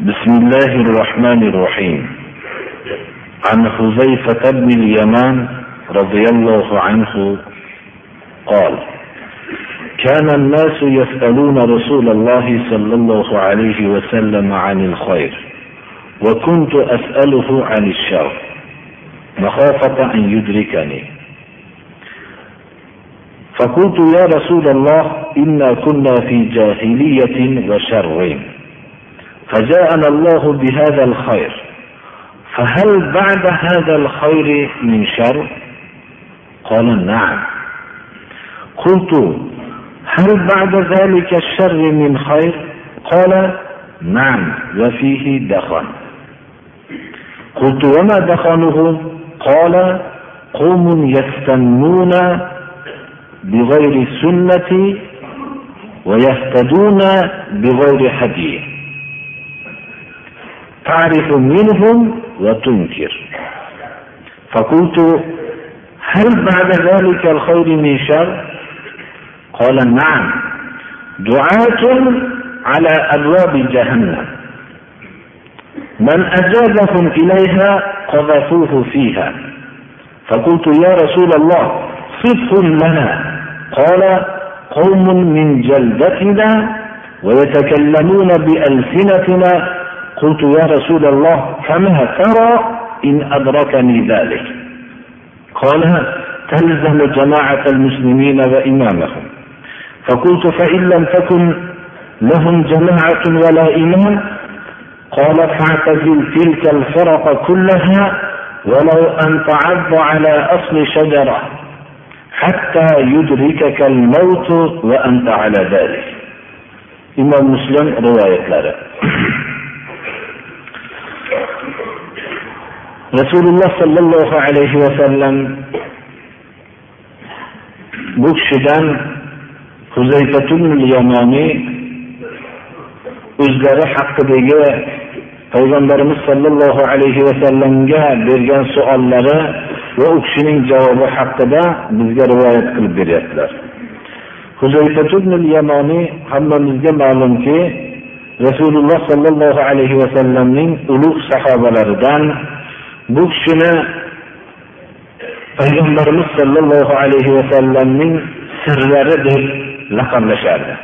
بسم الله الرحمن الرحيم. عن حذيفة بن اليمان رضي الله عنه قال كان الناس يسألون رسول الله صلى الله عليه وسلم عن الخير وكنت أسأله عن الشر مخافة أن يدركني. فقلت يا رسول الله إنا كنا في جاهلية وشر. فجاءنا الله بهذا الخير. فهل بعد هذا الخير من شر؟ قال نعم. قلت هل بعد ذلك الشر من خير؟ قال نعم وفيه دخن. قلت وما دخنه؟ قال قوم يستنون بغير سنة ويهتدون بغير هدي تعرف منهم وتنكر. فقلت هل بعد ذلك الخير من شر؟ قال نعم. دعاة على أبواب جهنم. من أجابهم إليها قذفوه فيها. فقلت يا رسول الله صفهم لنا. قال قوم من جلدتنا ويتكلمون بألسنتنا قلت يا رسول الله فما ترى إن أدركني ذلك؟ قال تلزم جماعة المسلمين وإمامهم. فقلت فإن لم تكن لهم جماعة ولا إمام قال فاعتزل تلك الفرق كلها ولو أن تعض على أصل شجرة حتى يدركك الموت وأنت على ذلك. إمام مسلم رواية لنا rasululloh sollallohu alayhi vasallam bu kishidan yamoniy o'zlari haqidagi payg'ambarimiz sollallohu alayhi vasallamga bergan savollari va u kishining javobi haqida bizga rivoyat qilib beryaptilar. Yamoniy hammamizga ma'lumki rasululloh sollallohu alayhi vasallamning ulug' sahobalaridan bu kishini payg'ambarimiz sollallohu alayhi vasallamning sirlari deb laqablashardi.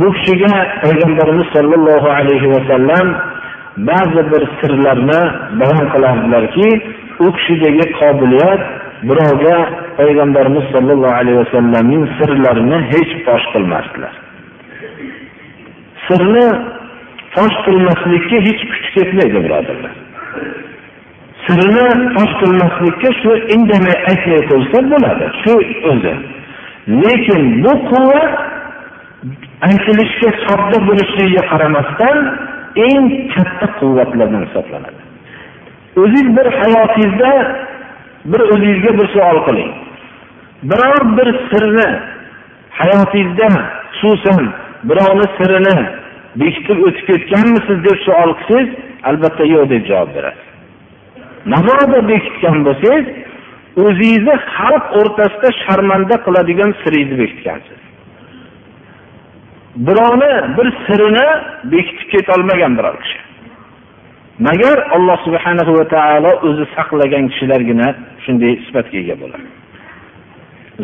Bu kishiga payg'ambarimiz sollallohu alayhi vasallam ba'zi bir sirlarni bayon qilardilarki u kishidagi qobiliyat birovga payg'ambarimiz sollallohu alayhi vasallamning sirlarini hech fosh qilmasdilar. Sirni fosh qilmaslikka hech kuch ketmaydi birodarlar. Sirini fosh qilmaslikka shu indamay aytmay qo'ysa bo'ladi. Shu o'zi. Lekin bu quvvat aytilishga sodda bo'lishligiga qaramasdan eng katta quvvatlardan hisoblanadi. O'ziz bir hayotingizda bir o'zingizga bir savol qiling. Biror bir sirni hayotingizda xususan birovni sirini bekitib o'tib ketganmisiz deb savol qilsangiz albatta yo'q deb javob berasiz. Mabodo bekitgan bo'lsangiz o'zingizni xalq o'rtasida sharmanda qiladigan siringizni bekitgansiz. Birovni bir sirini bekitib ketolmagan biror kishi. Magar alloh subhanahu va taolo o'zi saqlagan kishilargina shunday sifatga ega bo'ladi.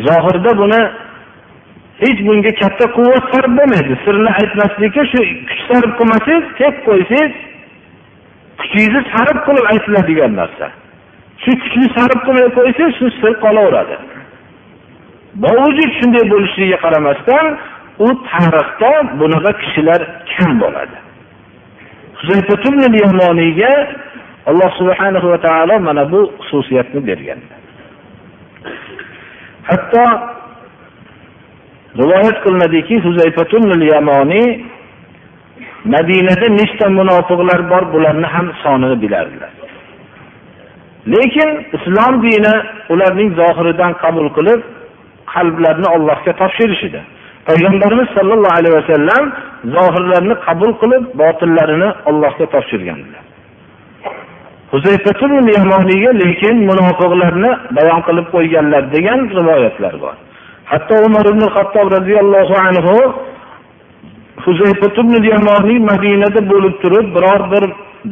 Zohirda buni hech bunga katta quvvat sarf bo'lmaydi. Sirni aytmaslikka shu kuch sarf qilmasangiz tep qo'ysangiz kuchingizni sarf qilib aytiladigan narsa. Shu kuchni sarf qilmay qo'ysangiz shu sir qolaveradi. Bovujud shunday bo'lishligiga qaramasdan u tarixda bunaqa kishilar kam bo'ladi. Yamoniyga alloh subhanahu va taolo mana bu xususiyatni bergan. Hatto rivoyat qilinadiki yamoniy madinada nechta munofiqlar bor bularni ham sonini bilardilar. Lekin islom dini ularning zohiridan qabul qilib qalblarni allohga topshirish edi. Payg'ambarimiz sollallohu alayhi vasallam zohirlarni qabul qilib botillarini allohga topshirgandilar. Yamoniyga lekin munofiqlarni bayon qilib qo'yganlar degan rivoyatlar bor. Hatto umar ibn hattob roziyallohu anhu madinada bo'lib turib biror bir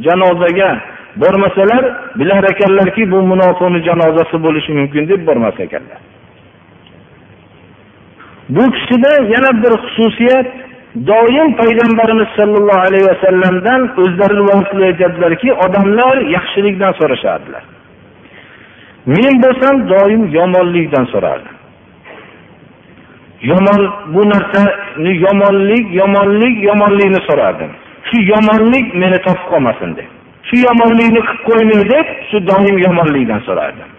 janozaga bormasalar bilar ekanlarki bu munofiqni janozasi bo'lishi mumkin deb bormas ekanlar. Bu kishida yana bir xususiyat doim payg'ambarimiz sollallohu alayhi vasallamdan o'zlari rivoyat qilib aytadilarki odamlar yaxshilikdan so'rashardilar. Men bo'lsam doim yomonlikdan so'rardim. Yomon bu narsani yomonlik yomonlik yomonlikni so'rardim shu yomonlik meni topib qolmasin deb shu yomonlikni qilib qo'ymay deb shu doim yomonlikdan so'rardim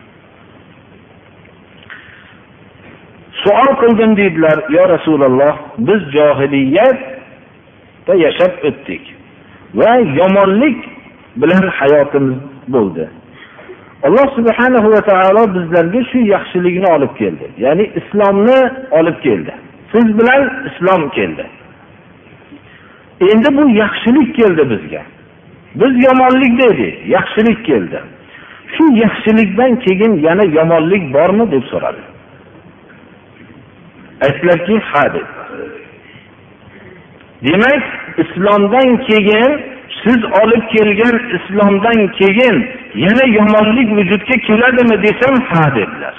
suol qildim deydilar yo rasululloh biz johiliyatda yashab o'tdik va yomonlik bilan hayotimiz bo'ldi. Alloh subhanahu va taolo bizlarga shu yaxshilikni olib keldi. Ya'ni islomni olib keldi. Siz bilan islom keldi. Endi bu yaxshilik keldi bizga. Biz yomonlikda edik yaxshilik keldi. Shu yaxshilikdan keyin yana yomonlik bormi deb so'radi. Aytdilarki ha deb demak islomdan keyin siz olib kelgan islomdan keyin yana yomonlik vujudga keladimi desam ha dedilar.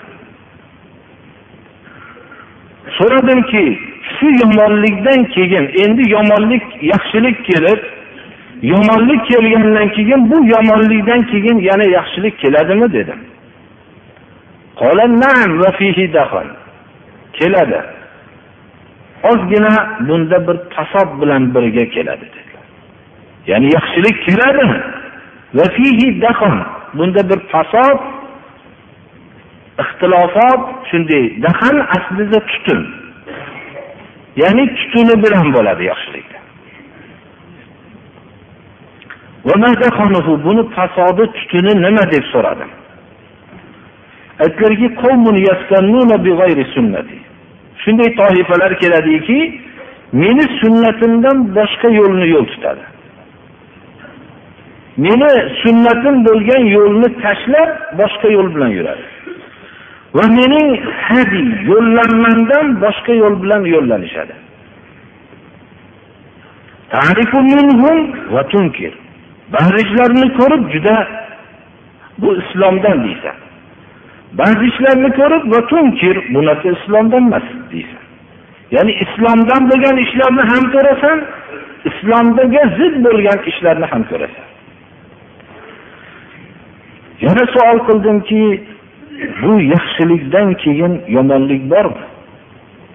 So'radimki shu yomonlikdan keyin endi yomonlik yaxshilik kelib yomonlik kelgandan keyin bu yomonlikdan keyin yana yaxshilik keladimi dedim. Keladi. Ozgina bunda bir tasob bilan birga keladi dedi. Ya'ni yaxshilik keladi bunda bir fasod ixtilofot shunday dahan aslida tutun. Ya'ni tutuni bilan bo'ladi yaxshilikda buni fasodi tutuni nima deb so'radim? Aytdilarki shunday toifalar keladiki meni sunnatimdan boshqa yo'lni yo'l tutadi. Meni sunnatim bo'lgan yo'lni tashlab boshqa yo'l bilan yuradi. Va mening hadi yo'llanmamdan boshqa yo'l bilan yo'llanishadi. Ba'zi ishlarni ko'rib juda bu islomdan deysan. Ba'zi ishlarni ko'rib va tunkir bu narsa islomdan emas deysan. Ya'ni islomdan bo'lgan ishlarni ham ko'rasan islomga zid bo'lgan ishlarni ham ko'rasan. Yana savol qildimki bu yaxshilikdan keyin yomonlik bormi?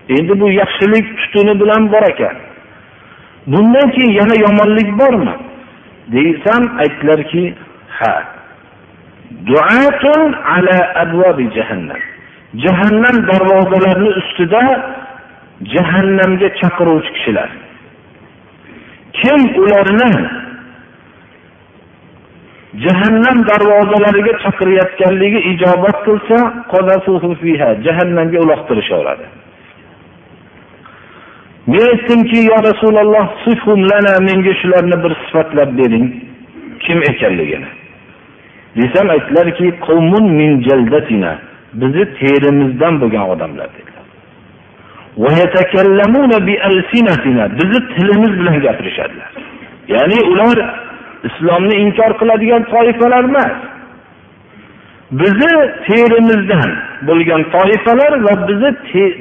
Endi bu yaxshilik tutuni bilan bor ekan. Bundan keyin yana yomonlik bormi? Desam aytdilarki ha. Duatun ala abvabi jahannam. Jahannam darvozalarini ustida jahannamga chaqiruvchi kishilar. Kim ularni jahannam darvozalariga chaqirayotganligi ijobat qilsa jahannamga uloqtirishaveradi. Men aytdimki yo rasululloh menga shularni bir sifatlab bering kim ekanligini. Desam aytdilarki bizni terimizdan bo'lgan odamlar dedilar. Bizni tilimiz bilan gapirishadilar. Ya'ni ular islomni inkor qiladigan toifalar emas. Bizni terimizdan bo'lgan toifalar va bizni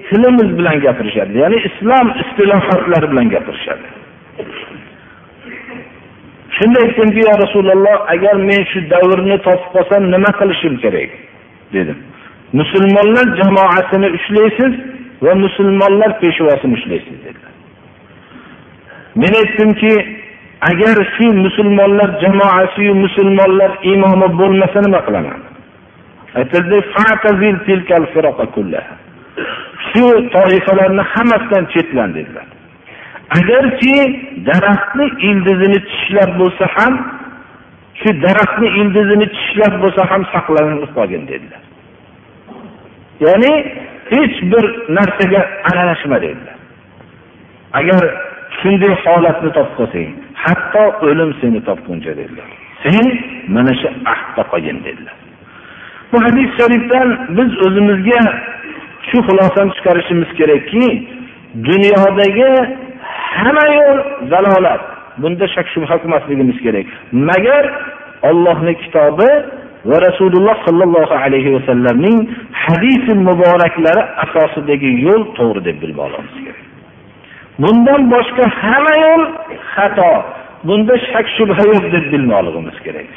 tilimiz bilan gapirishadi. Ya'ni islom istilohotlari bilan gapirishadi. Shunda aytdimki yo rasululloh agar men shu davrni topib qolsam nima qilishim kerak? dedim. Musulmonlar jamoasini ushlaysiz va musulmonlar peshvosini ushlaysiz dedilar. Men aytdimki agar shu musulmonlar jamoasiyu musulmonlar imomi bo'lmasa nima qilaman? Shu toifalarni hammasidan chetlan dedilar. Agarki daraxtni ildizini tishlab bo'lsa ham shu daraxtni ildizini tishlab bo'lsa ham saqlanib qolgin dedilar. Ya'ni hech bir narsaga aralashma dedilar. Agar shunday holatni topib qolsang hatto o'lim seni topguncha dedilar. Sen mana shu ahdda qolgin dedilar. Bu hadis sharifdan biz o'zimizga shu xulosani chiqarishimiz kerakki dunyodagi hamma yo'l zalolat bunda shak shubha qilmasligimiz kerak. Magar ollohni kitobi va rasululloh sollallohu alayhi vasallamning hadisi muboraklari asosidagi yo'l to'g'ri deb bilib olamiz kerak. Bundan boshqa hamma yo'l xato. Bunda shak shubha yo'q deb bilmoqligimiz kerak.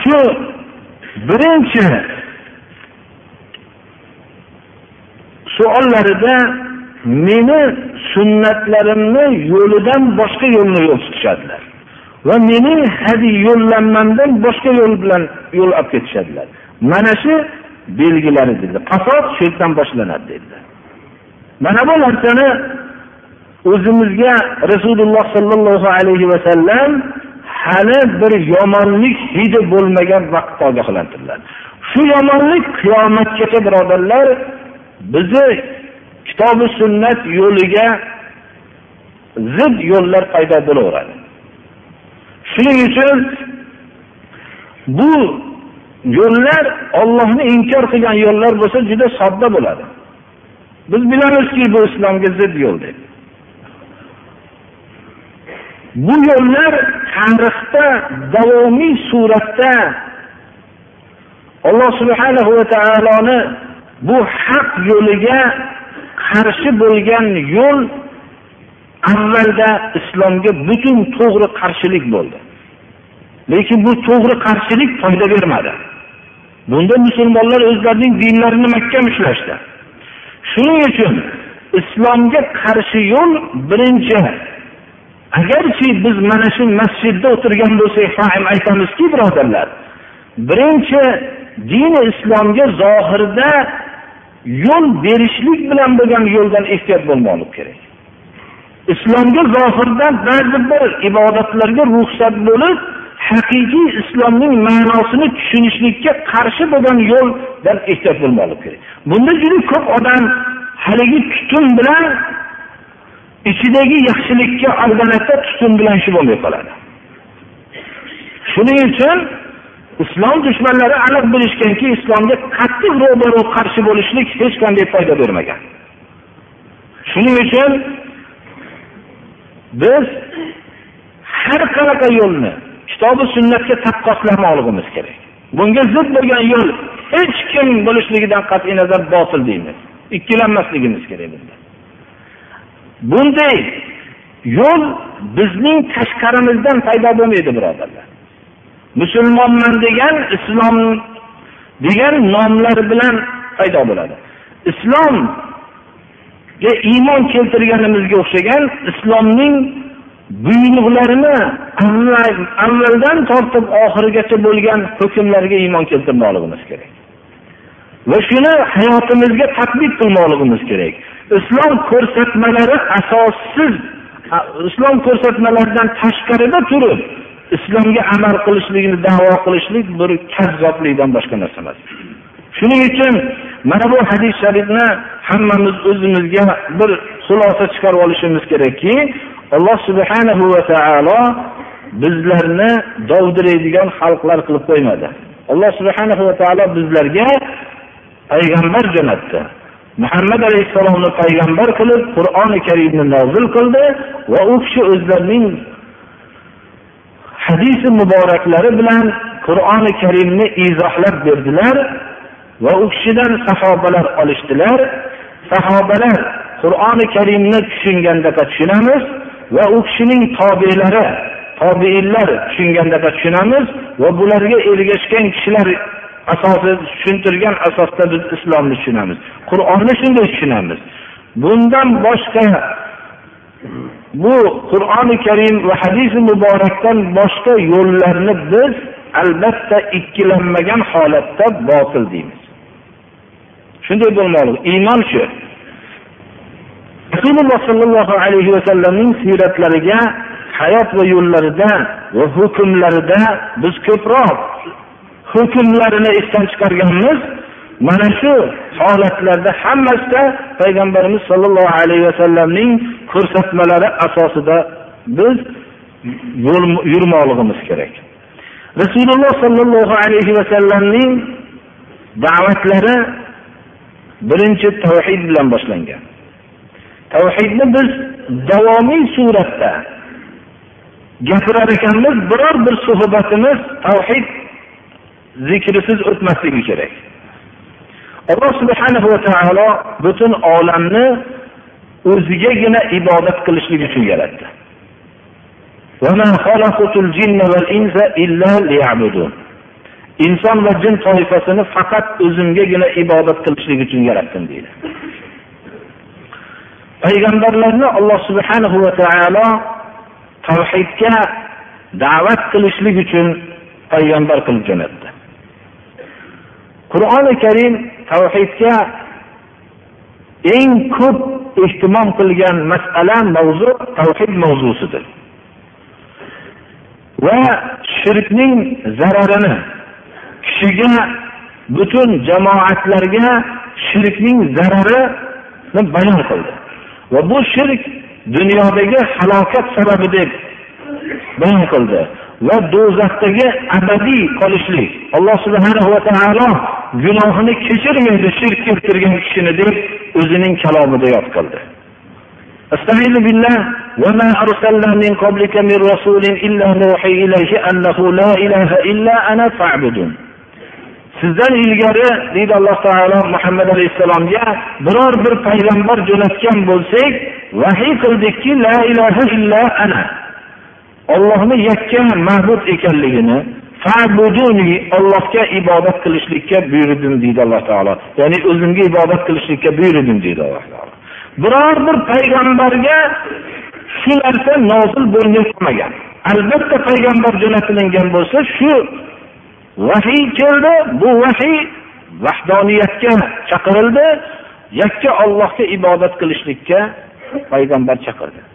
Shu birinchi suollarida meni sunnatlarimni yo'lidan boshqa yo'lni yo'l tutishadilar va mening hadi yo'llanmamdan boshqa yo'l bilan yo'l olib ketishadilar. Mana shu belgilari dedi. Qasos shu yerdan boshlanadi dedilar mana bu narsani o'zimizga rasululloh sollallohu alayhi vasallam hali bir yomonlik hidi bo'lmagan vaqtda ogohlantirdilar. Shu yomonlik qiyomatgacha birodarlar bizni kitobi sunnat yo'liga zid yo'llar paydo bo'laveradi. Shuning uchun bu yo'llar ollohni inkor qilgan yo'llar bo'lsa juda sodda bo'ladi. Biz bilamizki bu islomga zid yo'l deb. Bu yo'llar tarixda davomiy suratda. Alloh subhanahu va taoloni bu haq yo'liga qarshi bo'lgan yo'l avvalda islomga butun to'g'ri qarshilik bo'ldi. Lekin bu to'g'ri qarshilik foyda bermadi. Bunda musulmonlar o'zlarining dinlarini mahkam ushlashdi shuning uchun islomga qarshi yo'l birinchi agarchi biz mana shu masjidda o'tirgan bo'lsak ham aytamizki birodarlar birinchi dini islomga zohirda yo'l berishlik bilan bo'lgan yo'ldan ehtiyot bo'lmoqlik kerak. Islomga zohirdan ba'zi bir ibodatlarga ruxsat bo'lib haqiqiy islomning ma'nosini tushunishlikka qarshi bo'lgan yo'ldan ehtiyot bo'lmoqlik kerak. Bunda juda ko'p odam haligi tutun bilan ichidagi yaxshilikka aldanadi tutun bilan shu bo'lmay qoladi. Shuning uchun islom dushmanlari aniq bilishganki islomga qattiq ro'baro qarshi bo'lishlik hech qanday foyda bermagan. Shuning uchun biz har qanaqa yo'lni kitobi sunnatga taqqoslamoqligimiz kerak. Bunga zid bo'lgan yo'l hech kim bo'lishligidan qat'iy nazar botil deymiz. Ikkilanmasligimiz kerak bunda. Bunday yo'l bizning tashqarimizdan paydo bo'lmaydi birodarlar. Musulmonman degan islom degan nomlar bilan paydo bo'ladi. Islomga iymon keltirganimizga o'xshagan islomning buyruqlarini avvaldan tortib oxirigacha bo'lgan hukmlarga iymon keltirmoqligimiz kerak. Va shuni hayotimizga tadbiq qilmoqligimiz kerak. Islom ko'rsatmalari asossiz. Islom ko'rsatmalaridan tashqarida turib islomga amal qilishlikni davo qilishlik bir kazzoblikdan boshqa narsa emas. Shuning uchun mana bu hadis sharifni hammamiz o'zimizga bir xulosa chiqarib olishimiz kerakki alloh subhanahu va taolo bizlarni dovdiraydigan xalqlar qilib qo'ymadi. Alloh subhanahu va taolo bizlarga payg'ambar jo'natdi. Muhammad alayhissalomni payg'ambar qilib qur'oni karimni nozil qildi va u kishi o'zlarining hadisi muboraklari bilan qur'oni karimni izohlab berdilar va u kishidan sahobalar olishdilar. Sahobalar qur'oni karimni tushungandaqa tushunamiz va u kishining tobelari tobeinlar tushungandaqa tushunamiz va bularga ergashgan kishilar asosi tushuntirgan asosda biz islomni tushunamiz. Qur'onni shunday tushunamiz. Bundan boshqa bu qur'oni karim va hadisi muborakdan boshqa yo'llarni biz albatta ikkilanmagan holatda botil deymiz. Shunday bo'lmoqligi iymon shu. Rasululloh sollallohu alayhi vasallamning siyratlariga hayot va yo'llarida va hukmlarida biz ko'proq hukmlarini esdan chiqarganmiz. Mana shu holatlarda hammasida payg'ambarimiz sollallohu alayhi vasallamning ko'rsatmalari asosida biz yo'l yurmoqligimiz kerak. Rasululloh sollallohu alayhi vasallamning da'vatlari birinchi tavhid bilan boshlangan. Tavhidni biz davomiy suratda gapirar ekanmiz biror bir suhbatimiz tavhid zikrisiz o'tmasligi kerak. Alloh subhanahu va taolo butun olamni o'zigagina ibodat qilishlik uchun yaratdi. Inson va jin toifasini faqat o'zimgagina ibodat qilishlik uchun yaratdim deydi. Payg'ambarlarni alloh subhanahu va taolo tavhidga da'vat qilishlik uchun payg'ambar qilib jo'natdi. Qur'oni karim tavhidga eng ko'p ehtimom qilgan masala mavzu tavhid mavzusidir. Va shirkning zararini kishiga butun jamoatlarga shirkning zararini bayon qildi. Va bu shirk dunyodagi halokat sababi deb bayon qildi. va do'zaxdagi abadiy qolishlik alloh subhanahu va taolo gunohini kechirmaydi shirk keltirgan kishini deb o'zining kalomida yod qildi استعيذ بالله وما أرسلنا من قبلك من رسول إلا نوحي إليه أنه لا إله إلا أنا فاعبدون sizdan ilgari deydi alloh taolo muhammad alayhissalomga biror bir payg'ambar jo'natgan bo'lsak vahiy qildikki la ilaha illa ana Ollohni yakka ma'bud ekanligini ollohga ibodat qilishlikka buyurdim deydi alloh taolo. Ya'ni o'zimga ibodat qilishlikka buyurdim deydi alloh taolo. Biror bir payg'ambarga shu narsa nozil bo'lmay qolmagan albatta payg'ambar jo'natilingan bo'lsa shu vahiy keldi bu vahiy vahdoniyatga chaqirildi yakka ollohga ibodat qilishlikka payg'ambar chaqirdi.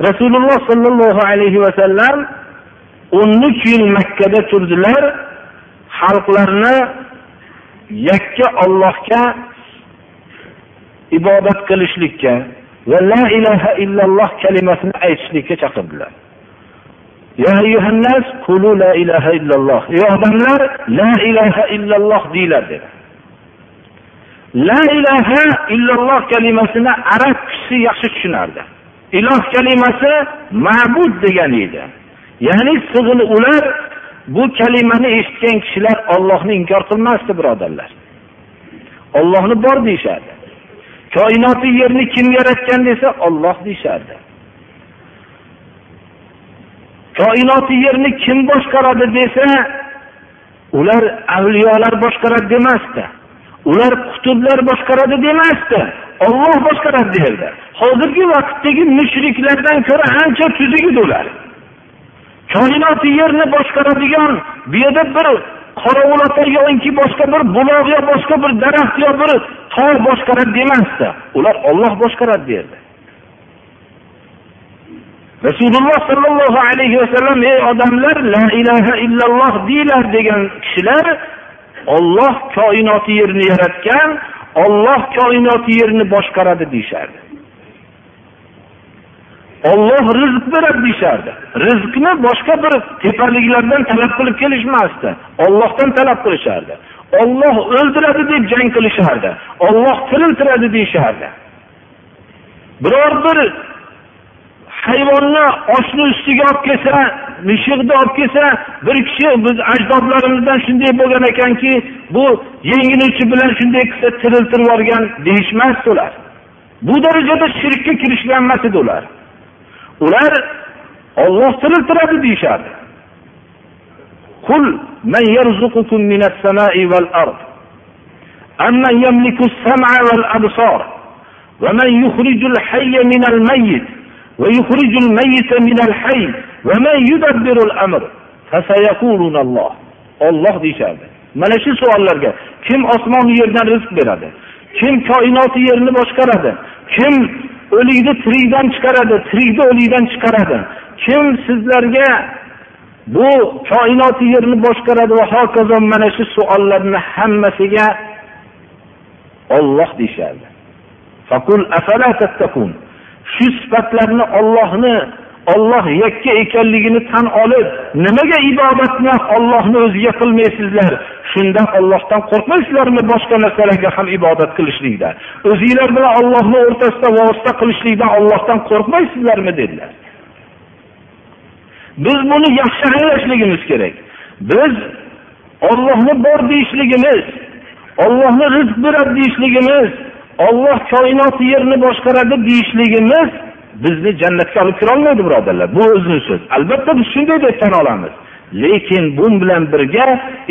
Rasululloh sollallohu alayhi vasallam o'n uch yil makkada turdilar. Xalqlarni yakka ollohga ibodat qilishlikka va la ilaha illalloh kalimasini aytishlikka chaqirdilar. La ilaha illalloh. Ey odamlar la ilaha illalloh deyglar dedi. La ilaha illalloh kalimasini arab kishisi yaxshi tushunardi. Iloh kalimasi ma'bud degani edi. Ya'ni sig'ini ular bu kalimani eshitgan kishilar ollohni inkor qilmasdi birodarlar. Ollohni bor deyishardi. Koinoti yerni kim yaratgan desa olloh deyishardi. Koinoti yerni kim boshqaradi desa ular avliyolar boshqaradi demasdi. Ular qutublar boshqaradi demasdi. Olloh boshqaradi deyildi hozirgi vaqtdagi mushriklardan ko'ra ancha tuzuk edi ular koinoti yerni boshqaradigan bu yerda bir qorovulota yoki boshqa bir buloq yo boshqa bir daraxt yo bir tog' boshqaradi demasdi. Ular olloh boshqaradi derdi rasululloh sollallohu alayhi vasallam ey odamlar la ilaha illalloh deylar degan kishilar olloh koinoti yerni yaratgan olloh koinoti yerni boshqaradi deyishardi. Olloh rizq beradi deyishardi. Rizqni boshqa bir tepaliklardan talab qilib kelishmasdi. Ollohdan talab qilishardi. Olloh o'ldiradi deb jang qilishardi. Olloh tiriltiradi deyishardi. Biror bir hayvonni oshni ustiga olib kelsa mishiqni olib kelsa bir kishi biz ajdodlarimizdan shunday bo'lgan ekanki bu yengini uchi bilan shunday qilsa tiriltirib yuborgan deyishmasdi ular bu darajada shirkka kirishgan emas edi ular ular olloh tiriltiradi deyishardi قل من يرزقكم من السماء والأرض أمن يملك السمع والأبصار ومن يخرج الحي من الميت ويخرج الميت من الحي ومن يدبر الأمر فسيقولون الله olloh deyishardi mana shu savollarga kim osmon yerdan rizq beradi? Kim koinoti yerni boshqaradi? Kim o'likni tirikdan chiqaradi? Tirikni o'likdan chiqaradi? Kim sizlarga bu koinoti yerni boshqaradi va hokazo mana shu savollarni hammasiga olloh deyishardi. Shu sifatlarni ollohni olloh yakka ekanligini tan olib nimaga ibodatni ollohni o'ziga qilmaysizlar? Shunda ollohdan qo'rqmaysizlarmi boshqa narsalarga ham ibodat qilishlikda o'zinglar bilan ollohni o'rtasida vosita qilishlikdan ollohdan qo'rqmaysizlarmi dedilar. Biz buni yaxshi anglashligimiz kerak. Biz ollohni bor deyishligimiz ollohni rizq beradi deyishligimiz olloh koinot yerni boshqaradi deyishligimiz bizni jannatga olib kirolmaydi birodarlar. Bu o'zini so'z. Albatta biz shunday deb tan olamiz. Lekin bu bilan birga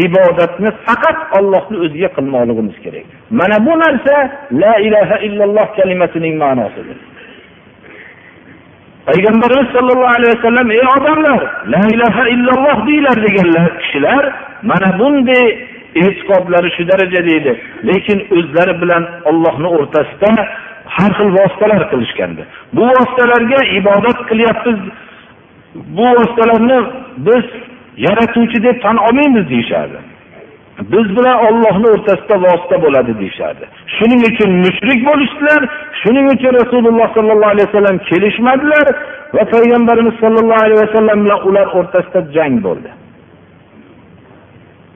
ibodatni faqat ollohni o'ziga qilmoqligimiz kerak. Mana bu narsa la ilaha illalloh kalimasining ma'nosidir. Payg'ambarimiz sollallohu alayhi vasallam ey odamlar la ilaha illalloh deyglar deganlar kishilar mana bunday e'tiqodlari shu darajada edi lekin o'zlari bilan ollohni o'rtasida har xil vositalar qilishgandi. Bu vositalarga ibodat qilyapmiz. Bu vositalarni biz yaratuvchi deb tan olmaymiz deyishardi. Biz bilan ollohni o'rtasida vosita bo'ladi deyishardi. Shuning uchun mushrik bo'lishdilar shuning uchun rasululloh sollallohu alayhi vasallam kelishmadilar va payg'ambarimiz sollallohu alayhi vasallam bilan ular o'rtasida jang bo'ldi.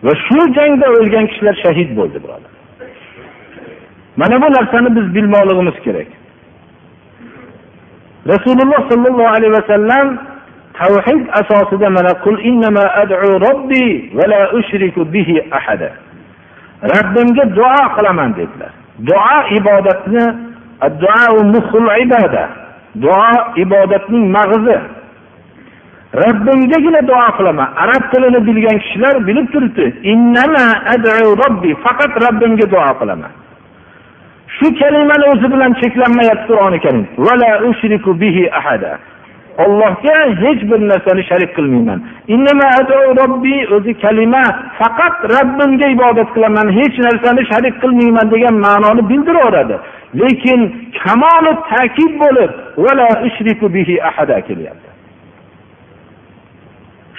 Va shu jangda o'lgan kishilar shahid bo'ldi birodar. Mana bu narsani biz bilmoqligimiz kerak. Rasululloh sollallohu alayhi vasallam tavhid asosida mana qul innama ad'u robbi va la ushriku bihi ahada. Rabbimga duo qilaman dedilar. Duo ibodatni duo ibodatning mag'zi. Robbimgagina duo qilaman. Arab tilini bilgan kishilar bilib turibdi. Faqat robbimga duo qilaman. Shu kalimani o'zi bilan cheklanmayapti qur'oni karim. Ollohga hech bir narsani sharik qilmayman. O'zi kalima faqat robbimga ibodat qilaman hech narsani sharik qilmayman degan ma'noni bildiraveradi. Lekin kamoli ta'kid bo'lib kelyapti.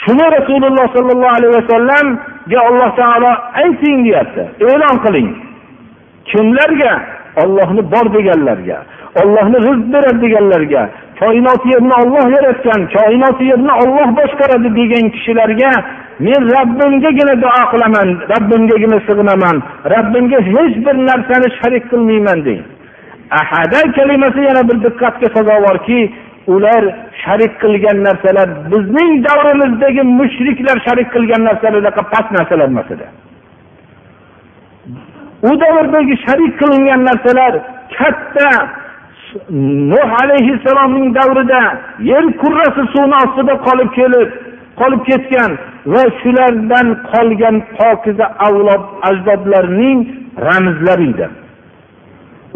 Shuni rasululloh sollallohu alayhi vasallamga alloh taolo ayting deyapti. E'lon qiling. Kimlarga ollohni bor deganlarga ollohni rizq beradi deganlarga koinot yerni olloh yaratgan koinot yerni olloh boshqaradi degan kishilarga men robbimgagina duo qilaman robbimgagina sig'inaman robbimga hech bir narsani sharik qilmayman deng ahada kalimasi yana bir diqqatga sazovorki ular sharik qilgan narsalar bizning davrimizdagi mushriklar sharik qilgan narsalar past narsalar emas edi. U davrdagi sharik qilingan narsalar katta. Nuh alayhissalomning davrida yer kurrasi suvni ostida qolib kelib qolib ketgan va shulardan qolgan pokiza avlod ajdodlarning ramzlari edi.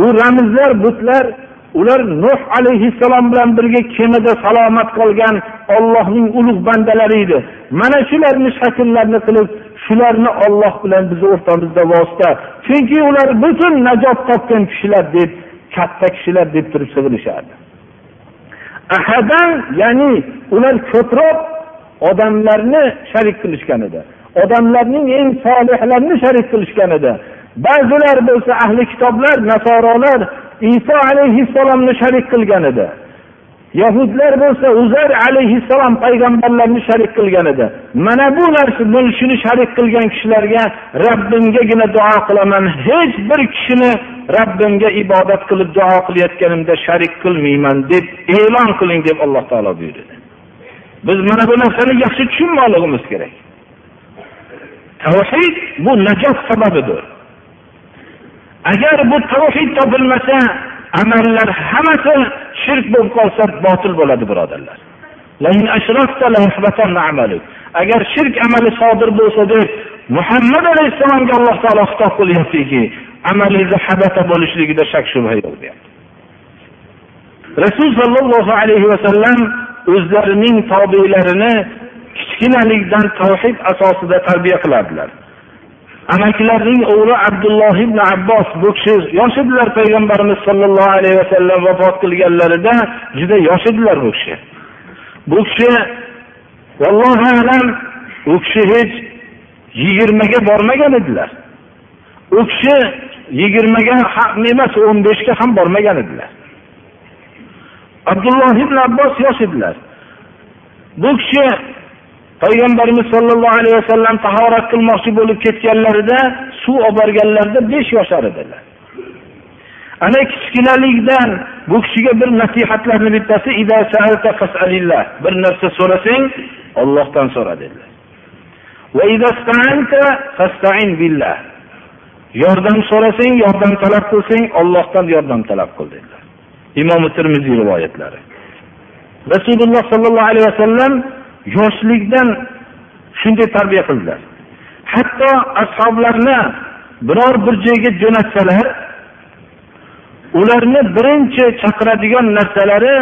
U ramzlar butlar ular nuh alayhissalom bilan birga kemada salomat qolgan ollohning ulug' bandalari edi. Mana shularni shakllarni qilib shularni olloh bilan bizni o'rtamizda vosita. Chunki ular butun najot topgan kishilar deb katta kishilar deb turib sig'inishardi. Ahadan ya'ni ular ko'proq odamlarni sharik qilishgan edi. Odamlarning eng solihlarini sharik qilishgan edi. Ba'zilar bo'lsa ahli kitoblar nasorolar iso alayhissalomni sharik qilgan edi yahudlar bo'lsa uzar alayhissalom payg'ambarlarni sharik qilgan edi mana bu narsa shuni sharik qilgan kishilarga rabbimgagina duo qilaman. Hech bir kishini rabbimga ibodat qilib duo qilayotganimda sharik qilmayman deb e'lon qiling deb alloh taolo buyurdi. Biz mana bu narsani yaxshi tushunmoqligimiz kerak. Tavhid bu najot sababidir. Agar bu tavhid topilmasa amallar hammasi shirk bo'lib qolsa botil bo'ladi birodarlar. Agar shirk amali sodir bo'lsa deb muhammad alayhissalomga alloh taolo xitob qilyaptiki amalingizni habata bo'lishligida shak shubha yo'q deyapti. Rasul sollallohu alayhi vasallam o'zlarining tobelarini kichkinalikdan tavhid asosida tarbiya qilardilar. Amakilarining o'g'li abdulloh ibn abbos bu kishi yosh edilar payg'ambarimiz sollallohu alayhi vasallam vafot qilganlarida juda yosh edilar bu kishi. Bu kishi vallohu alam u kishi hech yigirmaga bormagan edilar. U kishi yigirmaga ham emas o'n beshga ham bormagan edilar. Abdulloh ibn abbos yosh edilar. Bu kishi payg'ambarimiz sollallohu alayhi vasallam tahorat qilmoqchi bo'lib ketganlarida suv olib borganlarida besh yoshar edilar. Ana kichkinalikdan bu kishiga bir nasihatlarni bittasi bir narsa so'rasang ollohdan so'ra dedilar. Yordam so'rasang yordam talab qilsang ollohdan yordam talab qil dedilar. Imom termiziy rivoyatlari. Rasululloh sollallohu alayhi vasallam yoshlikdan shunday tarbiya qildilar. Hatto ashoblarni biror bir joyga jo'natsalar ularni birinchi chaqiradigan narsalari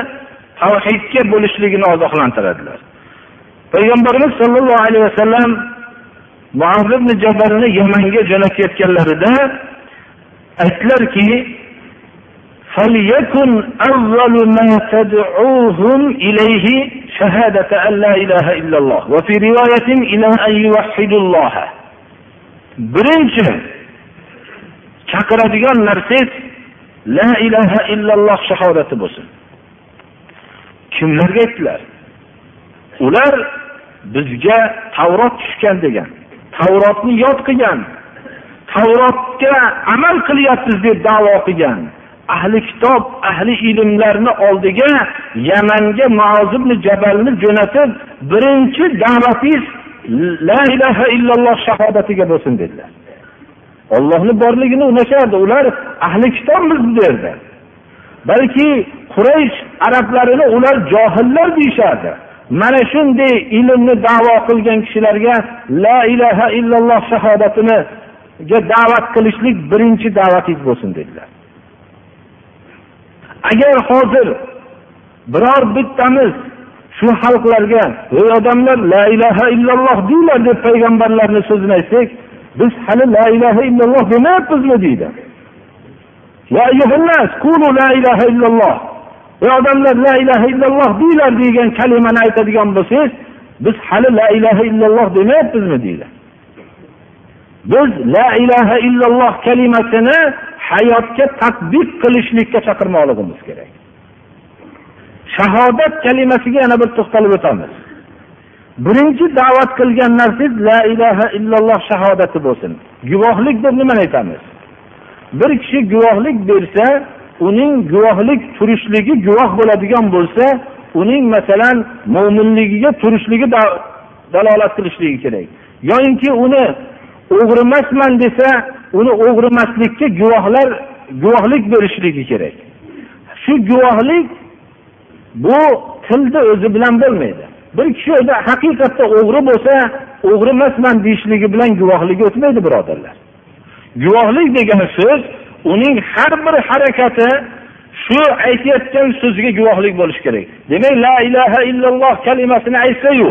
tavhidga bo'lishligini ogohlantiradilar. Payg'ambarimiz sollallohu alayhi vasallam ibn jabarni yamanga jo'natayotganlarida aytdilarki فليكن أول ما تدعوهم إليه شهادة أن لا إله إلا الله وفي رواية إلى أن يوحدوا الله birinchi chaqiradigan narsangiz la ilaha illalloh shahodati bo'lsin kimlarga aytdilar ular bizga tavrot tushgan degan tavrotni yod qilgan tavrotga amal qilyapmiz deb davo qilgan Ahli kitob ahli ilmlarni oldiga yamanga ibn jabalni jo'natib birinchi da'vatingiz la ilaha illalloh shahodatiga bo'lsin dedilar. Ollohni borligini unashardi. Ular ahli kitobmiz bu yerda balki quraysh arablarini ular johillar deyishardi. Mana shunday ilmni davo qilgan kishilarga la ilaha illalloh shahodatiniga da'vat qilishlik birinchi da'vatingiz bo'lsin dedilar. Agar hozir biror bittamiz shu xalqlarga ey odamlar la ilaha illalloh denglar deb payg'ambarlarni so'zini aytsak biz hali la ilaha illalloh demayapmizmi? deydi. La ilaha illalloh. Ey odamlar la ilaha illalloh denglar degan kalimani aytadigan bo'lsangiz biz hali la ilaha illalloh demayapmizmi? deydi. Biz la ilaha illalloh kalimasini hayotga tadbiq qilishlikka chaqirmoqligimiz kerak. Shahodat kalimasiga yana bir to'xtalib o'tamiz. Birinchi da'vat qilgan narsangiz la ilaha illalloh shahodati bo'lsin. Guvohlik deb nimani aytamiz? Bir kishi guvohlik bersa uning guvohlik turishligi guvoh bo'ladigan bo'lsa uning masalan mo'minligiga turishligi dalolat qilishligi kerak. Yoyinki uni o'g'rimasman desa uni o'g'rimaslikka guvohlar guvohlik berishligi kerak. Shu guvohlik bu tilni o'zi bilan bo'lmaydi. Bir kishi o'zi haqiqatda o'g'ri bo'lsa o'g'ri emasman deyishligi bilan guvohligi o'tmaydi birodarlar. Guvohlik degan so'z uning har bir harakati shu aytayotgan so'ziga guvohlik bo'lishi kerak. Demak la ilaha illalloh kalimasini aytsayu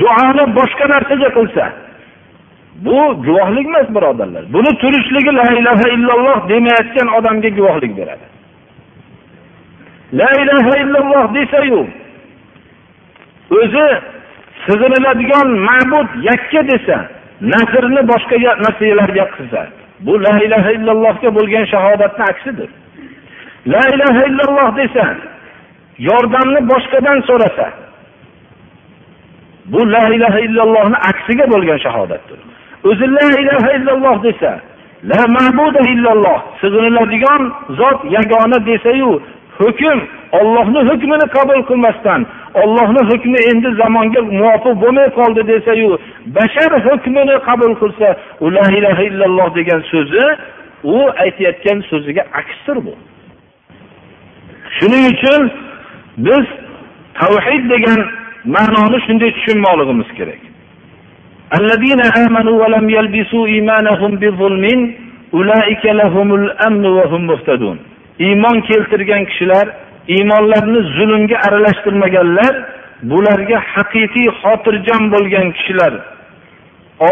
duoni boshqa narsaga qilsa bu guvohlik emas birodarlar. Buni turishligi la ilaha illalloh demayotgan odamga guvohlik beradi. La ilaha illalloh desayu o'zi sig'iniladigan ma'bud yakka desa nasrni boshqa narsalarga qilsa bu la ilaha illallohga bo'lgan shahodatni aksidir. La ilaha illalloh desa yordamni boshqadan so'rasa bu la ilaha illallohni aksiga bo'lgan shahodatdir. O'zi la ilaha illalloh desa la ma'buda illalloh sig'iniladigan zot yagona desayu hukm ollohni hukmini qabul qilmasdan ollohni hukmi endi zamonga muvofiq bo'lmay qoldi desayu bashar hukmini qabul qilsa u la ilaha illalloh degan so'zi u aytayotgan so'ziga aksdir bu. Shuning uchun biz tavhid degan ma'noni shunday tushunmoqligimiz kerak. allazina آمنوا ولم يلبسوا yalbisu بظلم bizulmin لهم lahumul وهم va hum iymon keltirgan kishilar iymonlarini zulmga aralashtirmaganlar bularga haqiqiy xotirjam bo'lgan kishilar.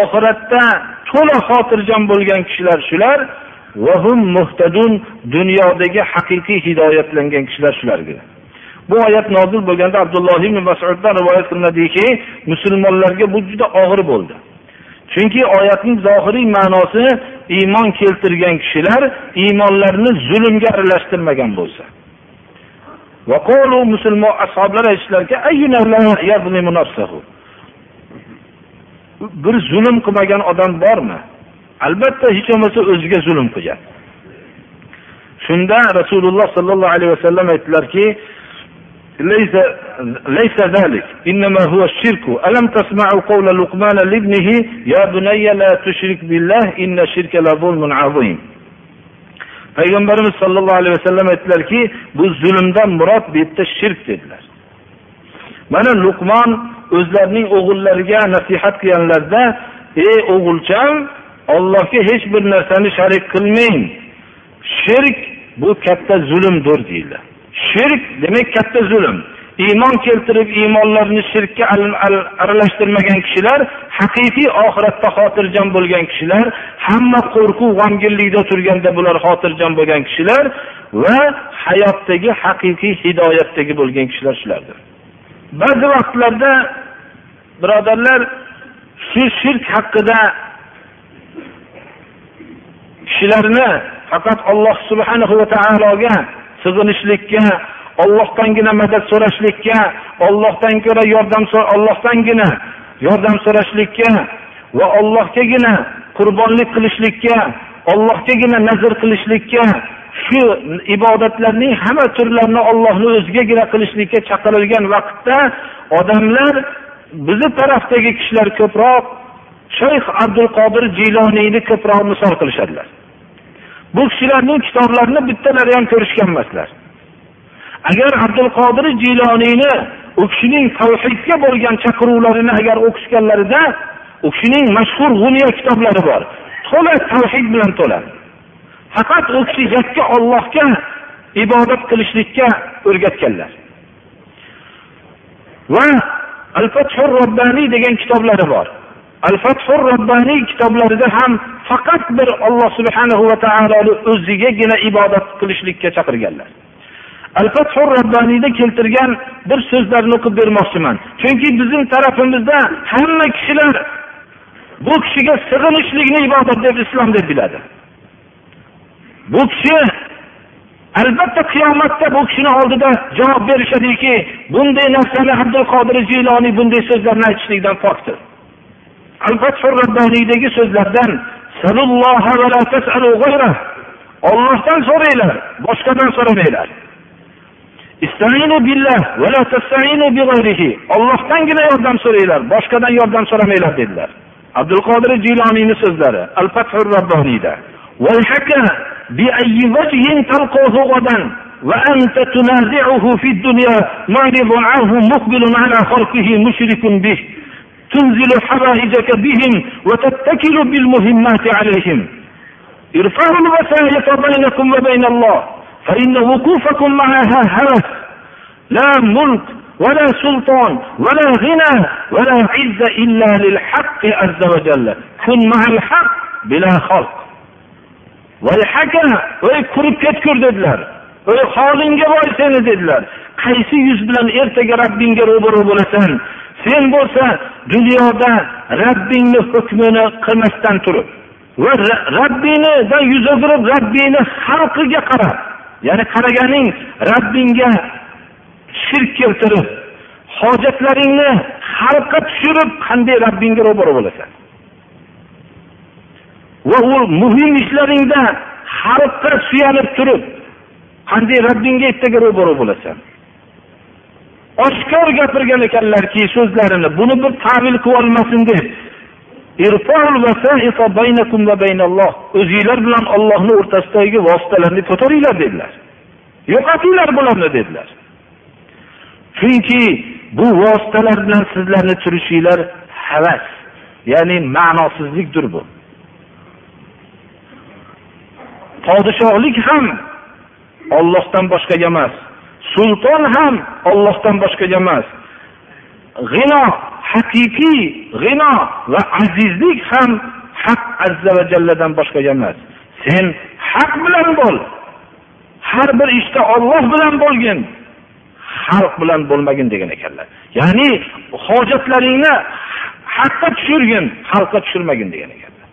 Oxiratda to'la xotirjam bo'lgan kishilar shular va hum muhtadun dunyodagi haqiqiy hidoyatlangan kishilar shularga. Bu oyat nozil bo'lganda abdulloh ibn masuddan rivoyat qilinadiki musulmonlarga bu juda og'ir bo'ldi. Chunki oyatning zohiriy ma'nosi iymon keltirgan kishilar iymonlarini zulmga aralashtirmagan bo'lsa. Musulmon ashoblar aytishlarki bir zulm qilmagan odam bormi? Albatta hech bo'lmasa o'ziga zulm qilgan. Shunda rasululloh sollallohu alayhi vasallam aytdilarki ليس ليس ذلك انما هو الشرك الم تسمعوا قول لقمان لابنه يا بني لا تشرك بالله ان الشرك لظلم عظيم payg'ambarimiz sollallohu alayhi vasallam aytdilarki bu zulmdan murod bu yerda shirk dedilar mana luqmon o'zlarining o'g'illariga nasihat qilganlarida ey o'g'ilcham ollohga hech bir narsani sharik qilmang shirk bu katta zulmdir deydi shirk demak katta zulm. Iymon keltirib iymonlarni shirkka aralashtirmagan kishilar haqiqiy oxiratda xotirjam bo'lgan kishilar hamma qo'rquv g'amginlikda turganda bular xotirjam bo'lgan kishilar va hayotdagi haqiqiy hidoyatdagi bo'lgan kishilar shulardir. Ba'zi vaqtlarda birodarlar shu shirk haqida kishilarni faqat alloh subhanahu va taologa sig'inishlikka ollohdangina madad so'rashlikka ollohdan ko'ra yordam ollohdangina yordam so'rashlikka va ollohgagina qurbonlik qilishlikka ollohgagina nazr qilishlikka shu ibodatlarning hamma turlarini ollohni o'zigagina qilishlikka chaqirilgan vaqtda odamlar bizni tarafdagi kishilar ko'proq shayx abdul qodir jiloniyni ko'proq misol qilishadilar. Bu kishilarning kitoblarini bittalari ham ko'rishgan emaslar. Agar abdul qodir jiloniyni u kishining tavhidga bo'lgan chaqiruvlarini agar o'qishganlarida u kishining mashhur g'uniya kitoblari bor. To'la tavhid bilan to'la. Faqat u kishi yakka ollohga ibodat qilishlikka o'rgatganlar. Va al fathur robbaniy degan kitoblari bor. Al fathur robbaniy kitoblarida ham faqat bir olloh subhanahu va taoloni o'zigagina ibodat qilishlikka chaqirganlar. Al fathur robbaniyda keltirgan bir so'zlarni o'qib bermoqchiman. Chunki bizning tarafimizda hamma kishilar bu kishiga sig'inishlikni ibodat deb islom deb biladi. Bu kishi albatta qiyomatda bu kishini oldida javob berishadiki bunday narsani abdul qodir jiloniy bunday so'zlarni aytishlikdan pokdir. robbaniydagi so'zlardan ollohdan so'ranglar boshqadan so'ramanglar ollohdangina yordam so'ranglar boshqadan yordam so'ramanglar dedilar abdul qodir jiyloniyni so'zlari al fathur robboniyda بأي وجه تلقاه غدا وأنت تنازعه في الدنيا معرض عنه مقبل على خلقه مشرك به تنزل حوائجك بهم وتتكل بالمهمات عليهم. ارفعوا الوسائط بينكم وبين الله فإن وقوفكم معها هوس لا ملك ولا سلطان ولا غنى ولا عز إلا للحق عز وجل. كن مع الحق بلا خلق. haka voy qurib ketgur dedilar voy seni dedilar qaysi yuz bilan ertaga robbingga ro'baro bo'lasan? Sen bo'lsa dunyoda robbingni hukmini qilmasdan turib va robbinidan yuz o'girib robbini xalqiga qarab ya'ni qaraganing robbingga shirk keltirib hojatlaringni xalqqa tushirib qanday robbingga ro'baro bo'lasan? Va u muhim ishlaringda xalqqa suyanib turib qanday robbingga ertaga ro'baro bo'lasan? Oshkor gapirgan ekanlarki so'zlarini buni bir tavil qilibolmasin deb. O'zinglar bilan ollohni o'rtasidagi vositalarni ko'taringlar dedilar. Yo'qotinglar bularni dedilar. Chunki bu vositalar bilan sizlarni turishinglar havas ya'ni ma'nosizlikdir bu. Podshohlik ham ollohdan boshqaga emas. Sulton ham ollohdan boshqaga emas. G'ino haqiqiy g'ino va azizlik ham haq azza va jalladan boshqaga emas. Sen haq bilan bo'l. Har bir ishda olloh bilan bo'lgin. Xalq bilan bo'lmagin degan ekanlar. Ya'ni hojatlaringni haqqa tushirgin xalqqa tushirmagin degan ekanlar.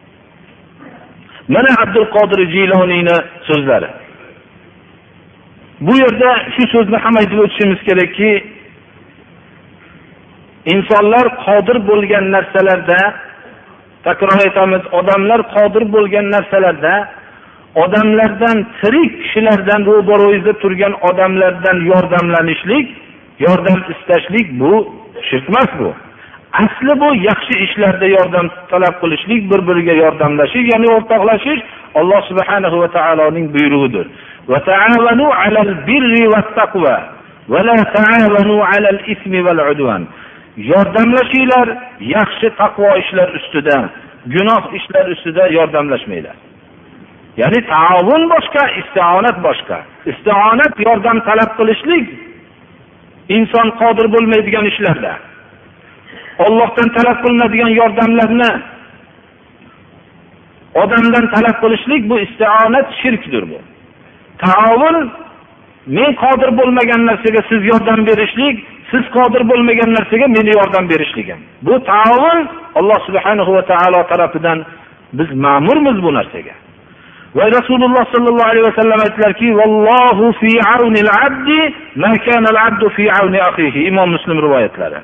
Mana abdul qodir jiloniyni so'zlari. Bu yerda shu so'zni ham aytib o'tishimiz kerakki insonlar qodir bo'lgan narsalarda takror aytamiz odamlar qodir bo'lgan narsalarda odamlardan tirik kishilardan ro'baro'yida turgan odamlardan yordamlanishlik yordam istashlik bu shirk emas bu. Asli bu yaxshi ishlarda yordam talab qilishlik bir biriga yordamlashish ya'ni o'rtoqlashish alloh subhanahu va taoloning buyrug'idir. Yordamlashinglar yaxshi taqvo ishlar ustida gunoh ishlar ustida yordamlashmanglar. Ya'ni taovun boshqa istionat boshqa. Istionat yordam talab qilishlik inson qodir bo'lmaydigan ishlarda. Ollohdan talab qilinadigan yordamlarni odamdan talab qilishlik bu istionat shirkdir bu. Taovun men qodir bo'lmagan narsaga siz yordam berishlik siz qodir bo'lmagan narsaga meni yordam berishligim. Bu taovun alloh subhanahu va taolo tarafidan biz ma'murmiz bu narsaga. Va rasululloh sollallohu alayhi vasallam aytdilarki vallohu fi aunil abdi ma kana al abdu fi akhihi. Imom muslim rivoyatlari.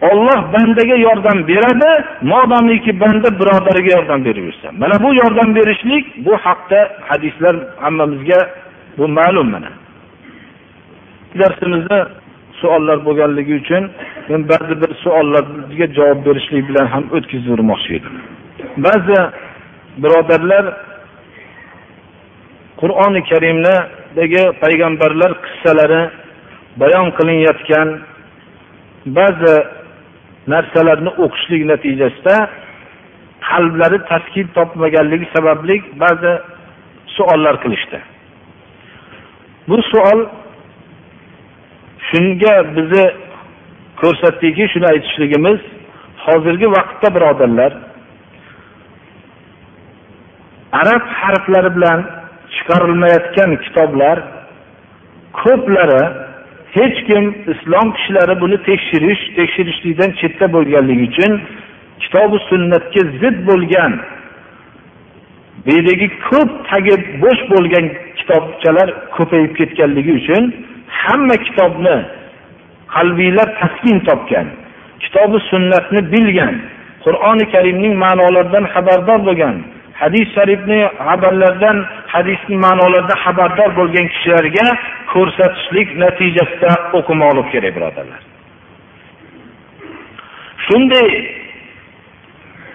Olloh bandaga yordam beradi modomiki banda birodariga yordam berib yursa mana bu yordam berishlik bu haqda hadislar hammamizga bu ma'lum mana. Darsimizda savollar bo'lganligi uchun men ba'zi bir savollarga javob berishlik bilan ham o'tkazib yubormoqchi edim. Ba'zi birodarlar qur'oni karimdagi payg'ambarlar qissalari bayon qilinayotgan ba'zi narsalarni o'qishlik natijasida qalblari taskin topmaganligi sababli ba'zi savollar qilishdi. Bu savol shunga bizni ko'rsatdiki shuni aytishligimiz hozirgi vaqtda birodarlar arab harflari bilan chiqarilmayotgan kitoblar ko'plari hech kim islom kishilari buni tekshirish tekshirishlikdan chetda bo'lganligi uchun kitobi sunnatga zid bo'lgan bu yerdagi ko'p tagi bo'sh bo'lgan kitobchalar ko'payib ketganligi uchun hamma kitobni qalbiylar taskin topgan kitobi sunnatni bilgan qur'oni karimning ma'nolaridan xabardor bo'lgan hadis sharifni xabarlardan hadisni ma'nolaridan xabardor bo'lgan kishilarga ko'rsatishlik natijasida o'qimoqlik kerak birodarlar. Shunday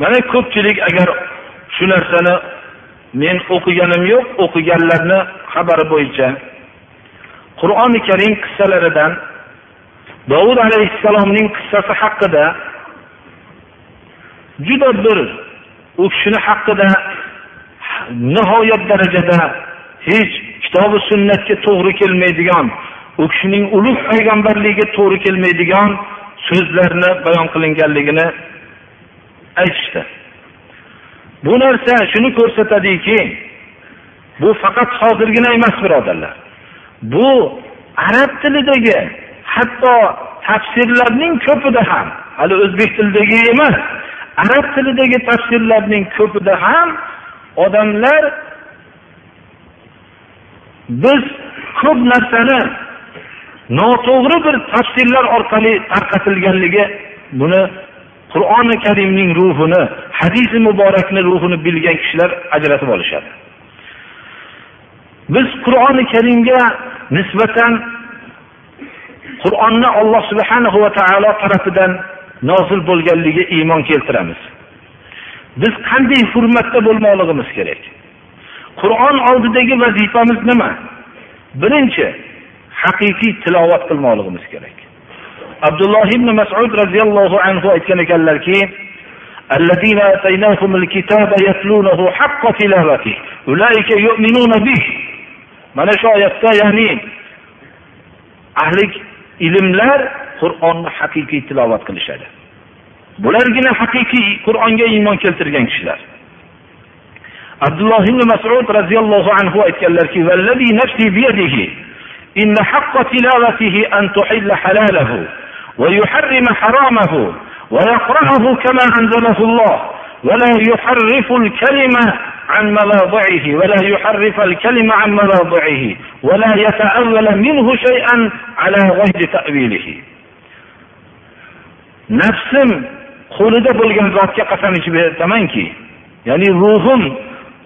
mana ko'pchilik agar shu narsani men o'qiganim yo'q o'qiganlarni xabari bo'yicha qur'oni karim qissalaridan dovud alayhissalomning qissasi haqida juda bir u kishini haqida nihoyat darajada hech kitobi sunnatga to'g'ri kelmaydigan u kishining ulug' payg'ambarligiga to'g'ri kelmaydigan so'zlarni bayon qilinganligini aytishdi. Bu narsa shuni ko'rsatadiki bu faqat hozirgina emas birodarlar. Bu arab tilidagi hatto tafsirlarning ko'pida ham hali o'zbek tilidagi emas arab tilidagi tafsirlarning ko'pida ham odamlar biz ko'p narsani noto'g'ri bir tafsirlar orqali tarqatilganligi buni qur'oni karimning ruhini hadisi muborakni ruhini bilgan kishilar ajratib olishadi. Biz qur'oni karimga nisbatan qur'onni alloh subhanahu va taolo tarafidan nozil bo'lganligiga iymon keltiramiz biz qanday hurmatda bo'lmoqligimiz kerak qur'on oldidagi vazifamiz nima birinchi haqiqiy tilovat qilmoqligimiz kerak abdulloh ibn masud roziyallohu anhu aytgan ekanlarki الذين آتيناهم الكتاب يتلونه حق تلاوته أولئك يؤمنون به mana shu oyatda ya'ni ahli ilmlar qur'onni haqiqiy tilovat qilishadi bulargina haqiqiy qur'onga iymon keltirgan kishilar abdulloh ibn masud roziyallohu anhu aytganlarki nafsi biyadihi إن حق تلاوته أن تحل حلاله ويحرم حرامه ويقرأه كما أنزله الله ولا يحرف الكلمة عن مواضعه ولا يحرف الكلمة عن مواضعه ولا يتأول منه شيئا على غير تأويله nafsim qo'lida bo'lgan zotga qasam ichib aytamanki ya'ni ruhim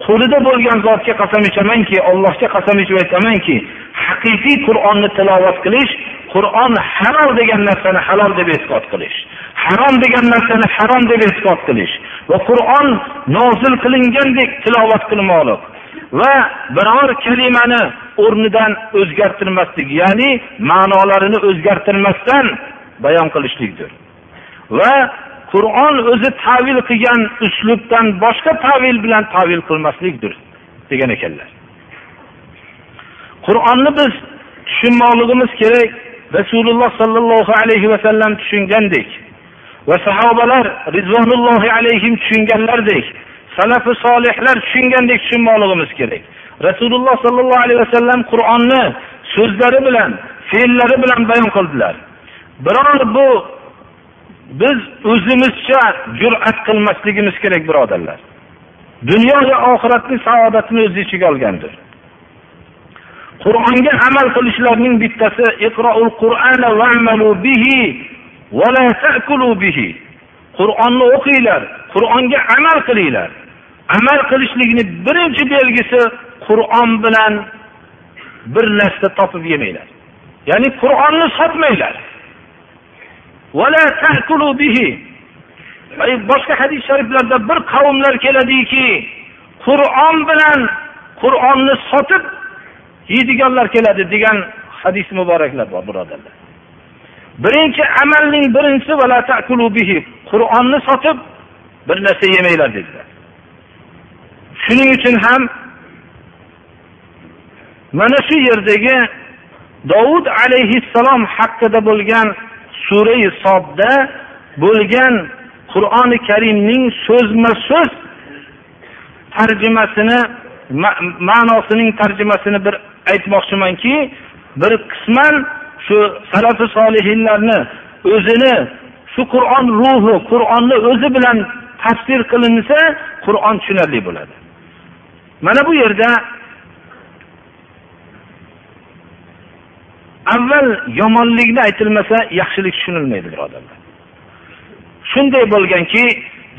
qo'lida bo'lgan zotga qasam ichamanki allohga qasam ichib aytamanki haqiqiy qur'onni tilovat qilish qur'on halol degan narsani halol deb e'tiqod qilish harom degan narsani harom deb e'tiqod qilish va qur'on nozil qilingandek tilovat qilmoqlik va biror kalimani o'rnidan o'zgartirmaslik ya'ni ma'nolarini o'zgartirmasdan bayon qilishlikdir. Va qur'on o'zi tavil qilgan uslubdan boshqa tavil bilan tavil qilmaslikdir degan ekanlar. Qur'onni biz tushunmoqligimiz kerak. Rasululloh sollallohu alayhi vasallam tushungandek va sahobalar rizvonullohi alayhim tushunganlardek salafi solihlar tushungandek tushunmoqligimiz kerak. Rasululloh sollallohu alayhi vasallam qur'onni so'zlari bilan fe'llari bilan bayon qildilar. Biror bu biz o'zimizcha jur'at qilmasligimiz kerak birodarlar. Dunyo va oxiratni saodatini o'z ichiga olgandir. Qur'onga amal qilishlarning bittasi iqroul qur'ana va'malu bihi va la ta'kulu bihi. Qur'onni o'qinglar qur'onga amal qilinglar. Amal qilishlikni birinchi belgisi qur'on bilan bir narsa topib yemanglar. Ya'ni qur'onni sotmanglar. Boshqa hadis shariflarda bir qavmlar keladiki qur'on bilan qur'onni sotib yeydiganlar keladi degan hadis muboraklar bor birodarlar birinchi amalning birinchisi qur'onni sotib bir narsa yemanglar dedilar shuning uchun ham mana shu yerdagi dovud alayhissalom haqida bo'lgan surai sodda bo'lgan qur'oni karimning so'zma so'z tarjimasini ma'nosining tarjimasini bir aytmoqchimanki bir qisman shu salafi solihinlarni o'zini shu qur'on ruhi qur'onni o'zi bilan tafsir qilinsa qur'on tushunarli bo'ladi. Mana bu yerda avval yomonlikni aytilmasa yaxshilik tushunilmaydi birodarlar. Shunday bo'lganki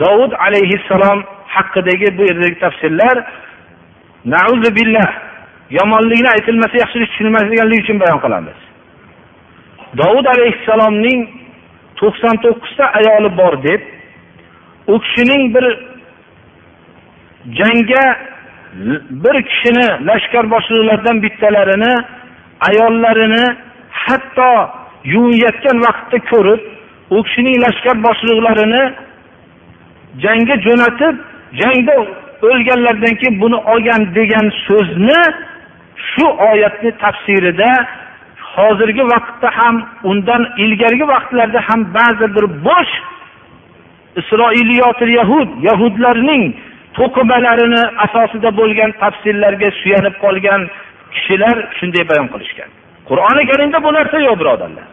dovud alayhissalom haqidagi bu yerdagi tafsirlar billah yomonlikni aytilmasa yaxshilik tushunilmasliganligi uchun bayon qilamiz. Dovud alayhissalomning to'qson to'qqizta ayoli bor deb u kishining bir jangga bir kishini lashkar boshliqlaridan bittalarini ayollarini hatto yuvinayotgan vaqtda ko'rib u kishining lashkar boshliqlarini jangga jo'natib jangda o'lganlardan keyin buni olgan degan so'zni shu oyatni tafsirida hozirgi vaqtda ham undan ilgarigi vaqtlarda ham ba'zi bir bo'sh isroiliyotil yahud yahudlarning to'qimalarini asosida bo'lgan tafsirlarga suyanib qolgan kishilar shunday bayon qilishgan. Qur'oni karimda bu narsa yo'q birodarlar.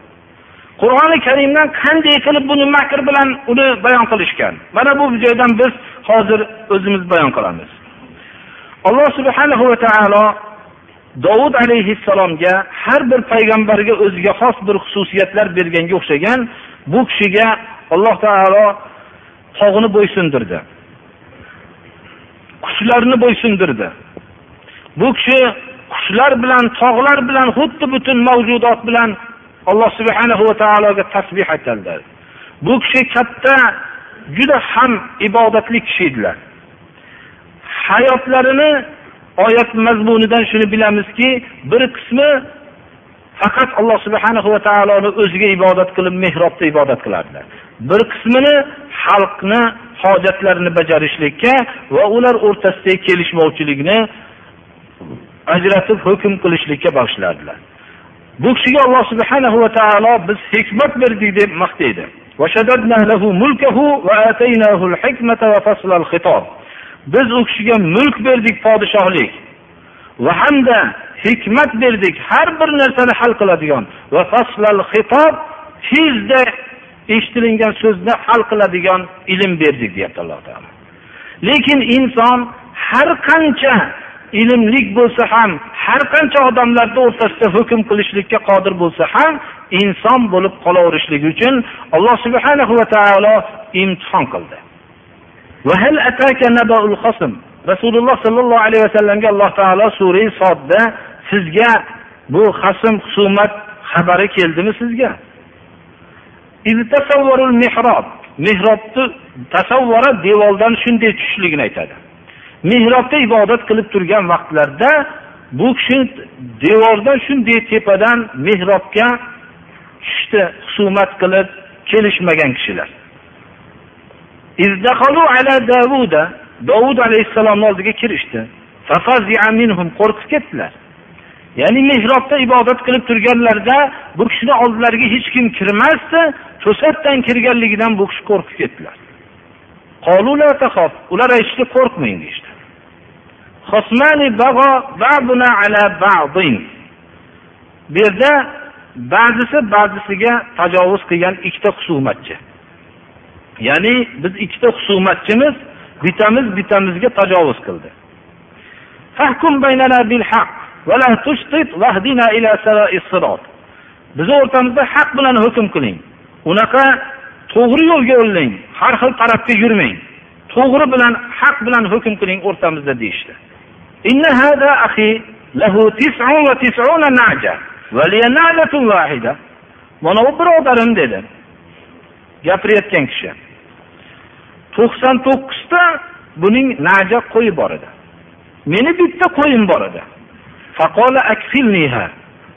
Qur'oni karimdan qanday qilib buni makr bilan uni bayon qilishgan? Mana bu joydan biz hozir o'zimiz bayon qilamiz. Alloh subhanahu va taolo dovud alayhissalomga har bir payg'ambarga o'ziga xos bir xususiyatlar berganga o'xshagan bu kishiga alloh taolo tog'ni bo'ysundirdi qushlarni bo'ysundirdi bu kishi qushlar bilan tog'lar bilan xuddi butun mavjudot bilan alloh subhanahu va taologa tasbih aytadilar. Bu kishi katta juda ham ibodatli kishi edilar. Hayotlarini oyat mazmunidan shuni bilamizki bir qismi faqat alloh subhanahu va taoloni o'ziga ibodat qilib mehrobda ibodat qilardilar. Bir qismini xalqni hojatlarini bajarishlikka va ular o'rtasidagi kelishmovchilikni ajratib hukm qilishlikka boshladilar bu kishiga alloh subhanahu va taolo biz hikmat berdik deb maqtaydi. Biz u kishiga mulk berdik podshohlik va hamda hikmat berdik har bir narsani hal qiladigan va faslal xitob tezda eshitilingan so'zni hal qiladigan ilm berdik deyapti alloh taolo. Lekin inson har qancha ilmlik bo'lsa ham har qancha odamlarni o'rtasida hukm qilishlikka qodir bo'lsa ham inson bo'lib qolaverishligi uchun alloh subhanahu va taolo imtihon qildi. Rasululloh sollallohu alayhi vasallamga alloh taolo sura sodda sizga bu hasm husumat xabari keldimi sizga? Mehrobni tasavvura devordan shunday tushishligini aytadi. Mehrobda ibodat qilib turgan vaqtlarda bu kishi devordan shunday tepadan mehrobga tushdi husumat qilib kelishmagan kishilar. Dovud alayhissalomni oldiga kirishdi. Qo'rqib ketdilar. Ya'ni mehrobda ibodat qilib turganlarida bu kishini oldilariga hech kim kirmasdi to'satdan kirganligidan bu kishi qo'rqib ketdilar. Ular aytishdi qo'rqmang deyishdi bu yerda ba'zisi ba'zisiga tajovuz qilgan ikkita husumatchi. Ya'ni biz ikkita husumatchimiz bittamiz bittamizga tajovuz qildi. Bizni o'rtamizda haq bilan hukm qiling. Unaqa to'g'ri yo'lga yo'llang har xil tarafga yurmang. To'g'ri bilan haq bilan hukm qiling o'rtamizda deyishdi. işte. Mana bu birodarim dedi gapirayotgan kishi to'qson to'qqizta buning naja qo'yi bor edi meni bitta qo'yim bor edi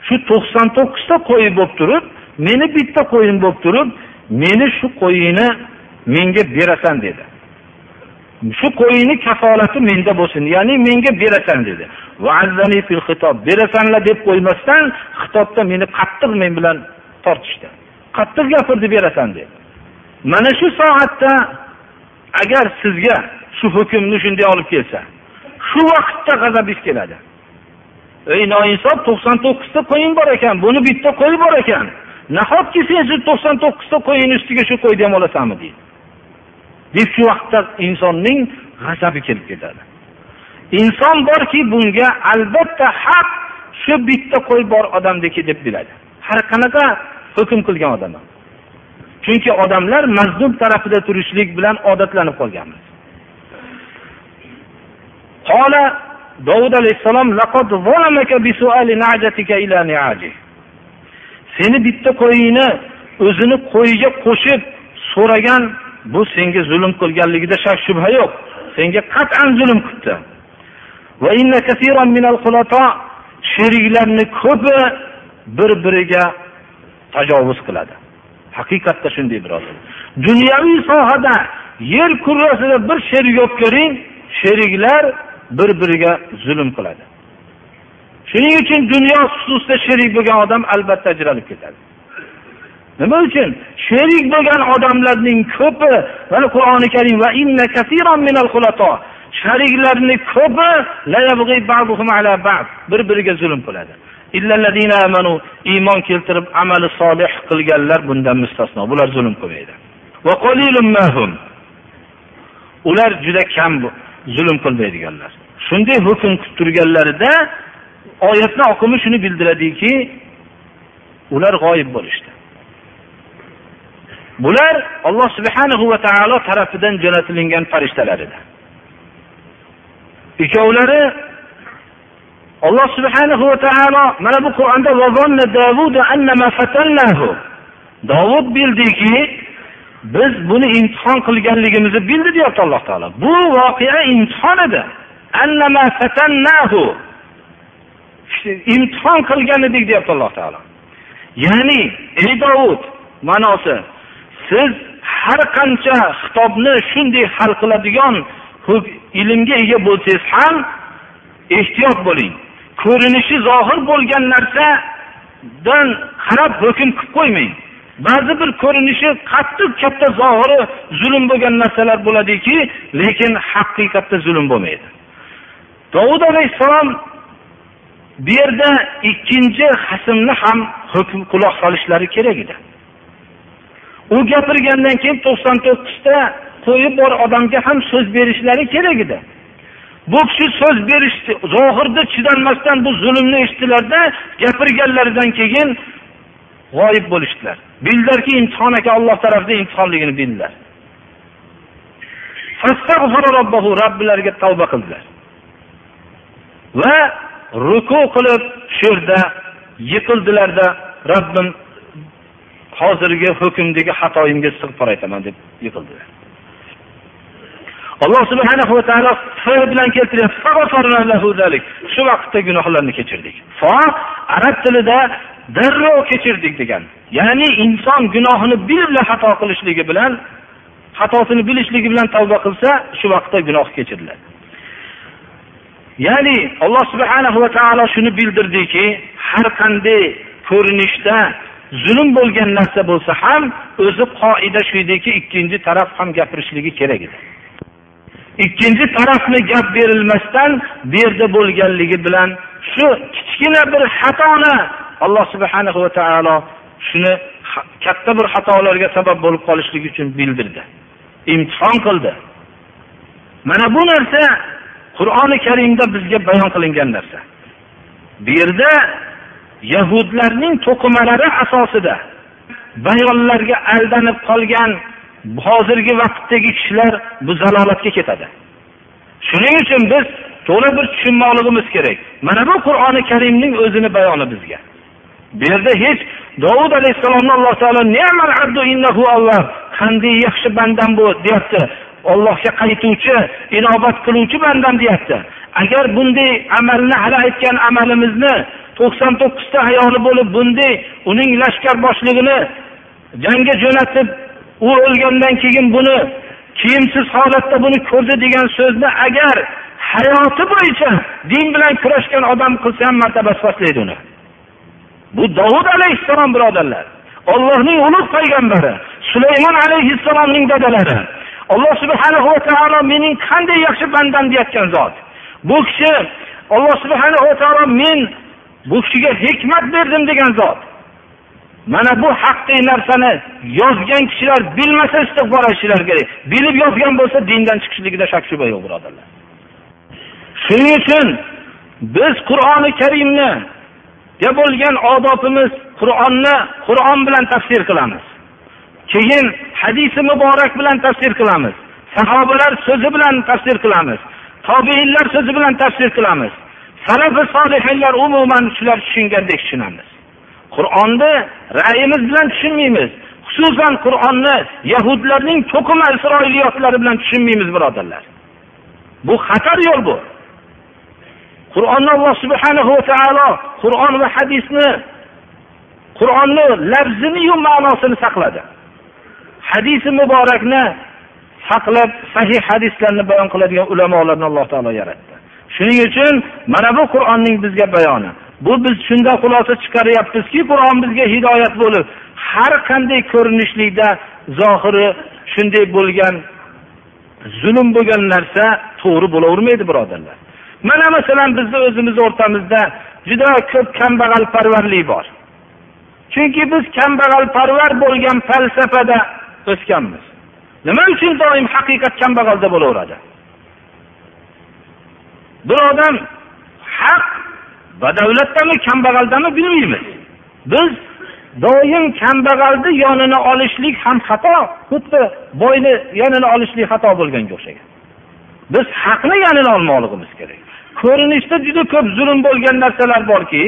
shu to'qson to'qqizta qo'yi bo'lib turib meni bitta qo'yim bo'lib turib meni shu qo'yingni menga berasan dedi shu qo'yingni kafolati menda bo'lsin ya'ni menga berasan dedi. Berasanlar deb qo'ymasdan xitobda meni qattiq men bilan tortishdi. Qattiq gapirdi berasan dedi. Mana shu soatda agar sizga shu hukmni shunday olib kelsa shu vaqtda g'azabingiz keladi. Ey noinsof to'qson to'qqizta qo'ying bor ekan buni bitta qo'yi bor ekan. Nahotki sen shu to'qson to'qqizta qo'yini ustiga shu qo'yni ham olasanmi deydi. Deb shu vaqtda insonning g'azabi kelib ketadi. Inson borki bunga albatta haq shu bitta qo'y bor odamniki deb biladi. Har qanaqa hukm qilgan odam ham. Chunki odamlar mazlum tarafida turishlik bilan odatlanib qolganmiz. Qola dovud alayhissalom seni bitta qo'yingni o'zini qo'yiga qo'shib so'ragan bu senga zulm qilganligida shak shubha yo'q. Senga qat'an zulm qilibdi sheriklarni ko'pi bir biriga tajovuz qiladi. Haqiqatda shunday birodar. Dunyoviy sohada yer kurrasida bir sherik olib ko'ring sheriklar bir biriga zulm qiladi. Shuning uchun dunyo xususida sherik bo'lgan odam albatta ajralib ketadi. Nima uchun? Sherik bo'lgan odamlarning ko'pi mana qur'oni karim va inna shariklarni ko'pi bir biriga zulm qiladi. Iymon keltirib amali solih qilganlar bundan mustasno bular zulm qilmaydi. Ular juda kam zulm qilmaydiganlar. Shunday hukm qilib turganlarida oyatni oqimi shuni bildiradiki ular g'oyib bo'lishdi. Bular alloh subhanahu va taolo tarafidan jo'natilingan farishtalar edi ikkovlari alloh subhanahu va taolo mana bu qur'onda dovud bildiki biz buni imtihon qilganligimizni bildi deyapti alloh taolo. Bu voqea imtihon edi. Imtihon qilgan edik deyapti alloh taolo. Ya'ni ey dovud ma'nosi siz har qancha xitobni shunday hal qiladigan ilmga ega bo'lsangiz ham ehtiyot bo'ling. Ko'rinishi zohir bo'lgan narsadan qarab hukm qilib qo'ymang. Ba'zi bir ko'rinishi qattiq katta zohiri zulm bo'lgan narsalar bo'ladiki lekin haqiqatda zulm bo'lmaydi. Dovud alayhissalom bu yerda ikkinchi hasmni ham hukm quloq solishlari kerak edi. U gapirgandan keyin to'qson to'qqizta qo'yib bor odamga ham so'z berishlari kerak edi. Bu kishi so'z berishdi zohirda chidolmasdan bu zulmni eshitdilarda gapirganlaridan keyin g'oyib bo'lishdilar. Bildilarki imtihon ekan olloh tarafida imtihonligini bildilar. Robbilariga tavba qildilar. Va ruku qilib shu yerda yiqildilarda robbim hozirgi hukmdagi xatoyimga istig'for aytaman deb yiqildilar alloh subhanahu va taolo bilan keltiryapti. Shu vaqtda gunohlarni kechirdik. Fo arab tilida darrov kechirdik degan. Ya'ni inson gunohini bilib xato qilishligi bilan xatosini bilishligi bilan tavba qilsa shu vaqtda gunoh kechiriladi ya'ni alloh subhanahu va taolo shuni bildirdiki har qanday ko'rinishda zulm bo'lgan narsa bo'lsa ham o'zi qoida shu ediki ikkinchi taraf ham gapirishligi kerak edi. Ikkinchi tarafni gap berilmasdan bu yerda bo'lganligi bilan shu kichkina bir xatoni alloh subhana va taolo shuni katta bir xatolarga sabab bo'lib qolishligi uchun bildirdi. Imtihon qildi. Mana bu narsa qur'oni karimda bizga bayon qilingan narsa. Bu yerda yahudlarning to'qimalari asosida bayonlarga aldanib qolgan hozirgi vaqtdagi kishilar bu zalolatga ketadi. Shuning uchun biz to'la bir tushunmoqligimiz kerak. Mana bu qur'oni karimning o'zini bayoni bizga. Bu yerda hech dovud alayhissalomni alloh taolo olloh qanday yaxshi bandam bu deyapti. Ollohga qaytuvchi inobat qiluvchi bandam deyapti. Agar bunday amalni hali aytgan amalimizni to'qson to'qqizta ayoli bo'lib bunday uning lashkar boshlig'ini jangga jo'natib u o'lgandan keyin buni kiyimsiz holatda buni ko'rdi degan so'zni agar hayoti bo'yicha din bilan kurashgan odam qilsa ham martabasi pastlaydi uni. Bu dovud alayhissalom birodarlar. Ollohning ulug' payg'ambari sulaymon alayhissalomning dadalari. Alloh subhanahu va taolo mening qanday yaxshi bandam deyotgan zot. Bu kishi alloh subhanahu va taolo men bu kishiga hikmat berdim degan zot. Mana bu haqiqiy narsani yozgan kishilar bilmasa istig'for aytishlari kerak. Bilib yozgan bo'lsa dindan chiqishligida shak shubha yo'q birodarlar. Shuning uchun biz qur'oni karimni bo'lgan odobimiz qur'onni qur'on bilan tafsir qilamiz. Keyin hadisi muborak bilan tafsir qilamiz. Sahobalar so'zi bilan tafsir qilamiz. Tobeinlar so'zi bilan tafsir qilamiz. Salafi solihinlar umuman shular tushungandek tushunamiz. Qur'onni ra'yimiz bilan tushunmaymiz. Xususan qur'onni yahudlarning to'qima isroiliyotlari bilan tushunmaymiz birodarlar. Bu xatar yo'l bu. Qur'onni alloh subhanahu va taolo qur'on va hadisni qur'onni lafziniyu ma'nosini saqladi. Hadisi muborakni saqlab sahih hadislarni bayon qiladigan ulamolarni alloh taolo yaratdi. Shuning uchun mana bu qur'onning bizga bayoni. Bu biz shundan xulosa chiqaryapmizki qur'on bizga hidoyat bo'lib har qanday ko'rinishlikda zohiri shunday bo'lgan zulm bo'lgan narsa to'g'ri bo'lavermaydi birodarlar. Mana masalan bizni o'zimizni o'rtamizda juda ko'p kambag'alparvarlik bor. Chunki biz kambag'alparvar bo'lgan falsafada o'sganmiz. Nima uchun doim haqiqat kambag'alda bo'laveradi? Bir odam haq badavlatdami kambag'aldami bilmaymiz. Biz doim kambag'alni yonini olishlik ham xato xuddi boyni yonini olishlik xato bo'lganga o'xshagan. Biz haqni yonini olmoqligimiz kerak. Ko'rinishda juda ko'p zulm bo'lgan narsalar borki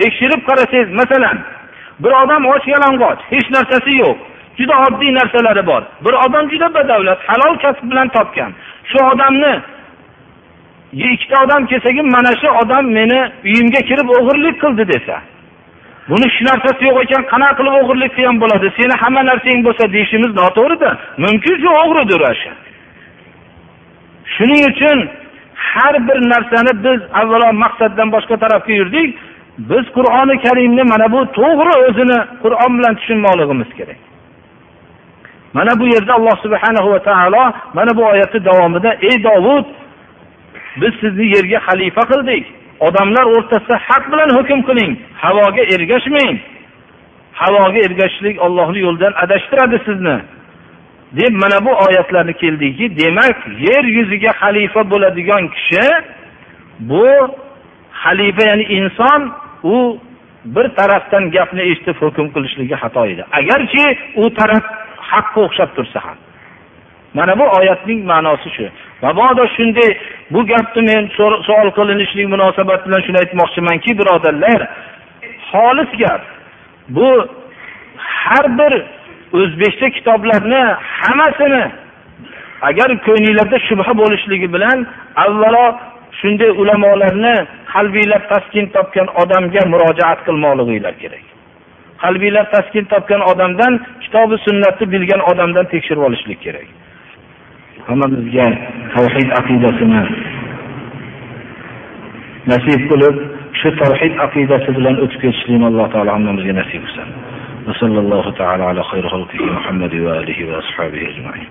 tekshirib qarasangiz masalan bir odam och yalang'och hech narsasi yo'q juda oddiy narsalari bor. Bir odam juda badavlat halol kasb bilan topgan. Shu odamni ikkita odam kelsakim mana shu odam meni uyimga kirib o'g'irlik qildi desa buni hech narsasi yo'q ekan qanaqa qilib o'g'irlik qilgan bo'ladi? Seni hamma narsang bo'lsa deyishimiz noto'g'rida. Mumkin shu o'g'ridir o'sha. Shuning uchun har bir narsani biz avvalo maqsaddan boshqa tarafga yurdik. Biz qur'oni karimni mana bu to'g'ri o'zini qur'on bilan tushunmoqligimiz kerak. Mana bu yerda alloh subhanahu va taolo mana bu oyatni davomida ey dovud biz sizni yerga xalifa qildik. Odamlar o'rtasida haq bilan hukm qiling. Havoga ergashmang. Havoga ergashishlik ollohni yo'lidan adashtiradi sizni. Deb mana bu oyatlarni keldiki demak yer yuziga xalifa bo'ladigan kishi bu xalifa ya'ni inson u bir tarafdan gapni eshitib hukm qilishligi xato edi. Agarki u taraf haqqa o'xshab tursa ham. Mana bu oyatning ma'nosi shu. Mabodo shunday bu gapni men savol qilinishlik munosabati bilan shuni aytmoqchimanki birodarlar xolis gap. Bu har bir o'zbekcha kitoblarni hammasini agar ko'nglinglarda shubha bo'lishligi bilan avvalo shunday ulamolarni qalbinglar taskin topgan odamga murojaat qilmoqliginglar kerak. Qalbinglar taskin topgan odamdan kitobi sunnatni bilgan odamdan tekshirib olishlik kerak. Hammamizga tavhid aqidasini nasib qilib shu tavhid aqidasi bilan o'tib ketishlikni alloh taolo hammamizga nasib qilsin وصلى الله تعالى على خير خلقه محمد وآله وأصحابه أجمعين